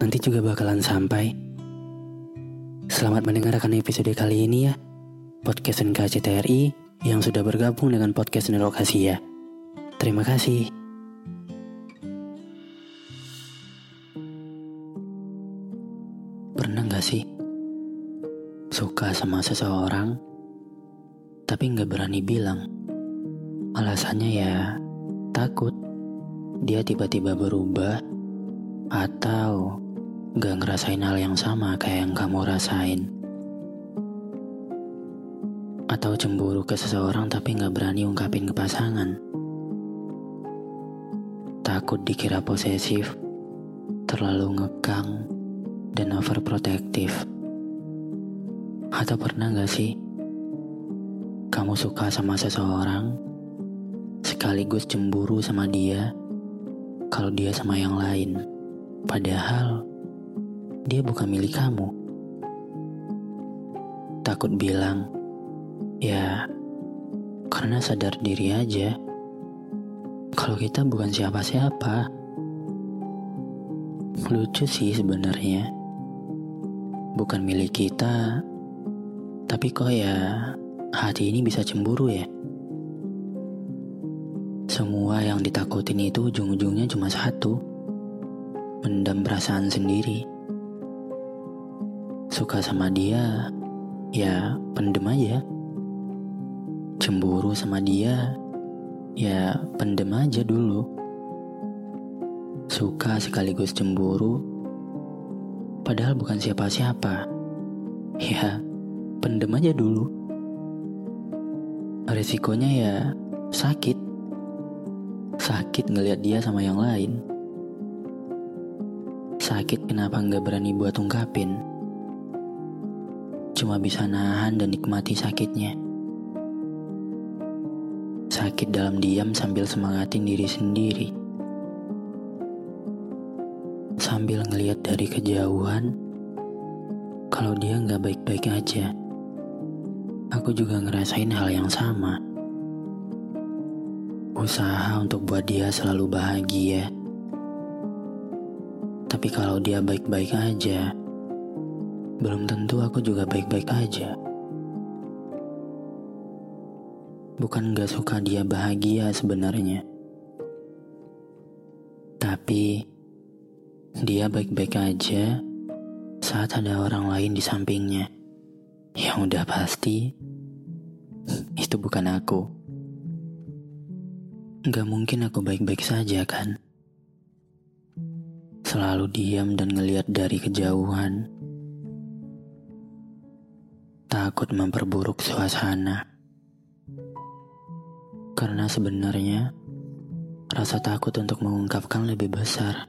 Nanti juga bakalan sampai. Selamat mendengarkan episode kali ini ya. Podcast NKCTRI yang sudah bergabung dengan podcast Network Asia. Terima kasih. Pernah gak sih suka sama seseorang tapi nggak berani bilang? Alasannya ya takut dia tiba-tiba berubah atau gak ngerasain hal yang sama kayak yang kamu rasain. Atau cemburu ke seseorang tapi gak berani ungkapin ke pasangan. Takut dikira posesif, terlalu ngekang, dan overprotective. Atau pernah gak sih kamu suka sama seseorang sekaligus cemburu sama dia kalau dia sama yang lain. Padahal dia bukan milik kamu. Takut bilang, ya karena sadar diri aja kalau kita bukan siapa-siapa. Lucu sih sebenarnya. Bukan milik kita, tapi kok ya hati ini bisa cemburu ya. Semua yang ditakutin itu ujung-ujungnya cuma satu. Mendam perasaan sendiri. Suka sama dia, ya pendem aja. Cemburu sama dia, ya pendem aja dulu. Suka sekaligus cemburu, padahal bukan siapa-siapa. Ya, pendem aja dulu. Resikonya ya sakit sakit ngelihat dia sama yang lain. Sakit kenapa nggak berani buat ungkapin? Cuma bisa nahan dan nikmati sakitnya. Sakit dalam diam sambil semangatin diri sendiri. Sambil ngelihat dari kejauhan, kalau dia nggak baik-baik aja. Aku juga ngerasain hal yang sama usaha untuk buat dia selalu bahagia. Tapi kalau dia baik-baik aja, belum tentu aku juga baik-baik aja. Bukan gak suka dia bahagia sebenarnya. Tapi, dia baik-baik aja saat ada orang lain di sampingnya. Yang udah pasti, itu bukan aku. Gak mungkin aku baik-baik saja kan? Selalu diam dan ngeliat dari kejauhan. Takut memperburuk suasana. Karena sebenarnya rasa takut untuk mengungkapkan lebih besar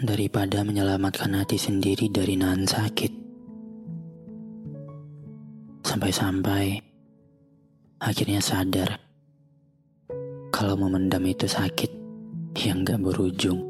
daripada menyelamatkan hati sendiri dari nahan sakit. Sampai-sampai akhirnya sadar kalau memendam itu sakit yang gak berujung.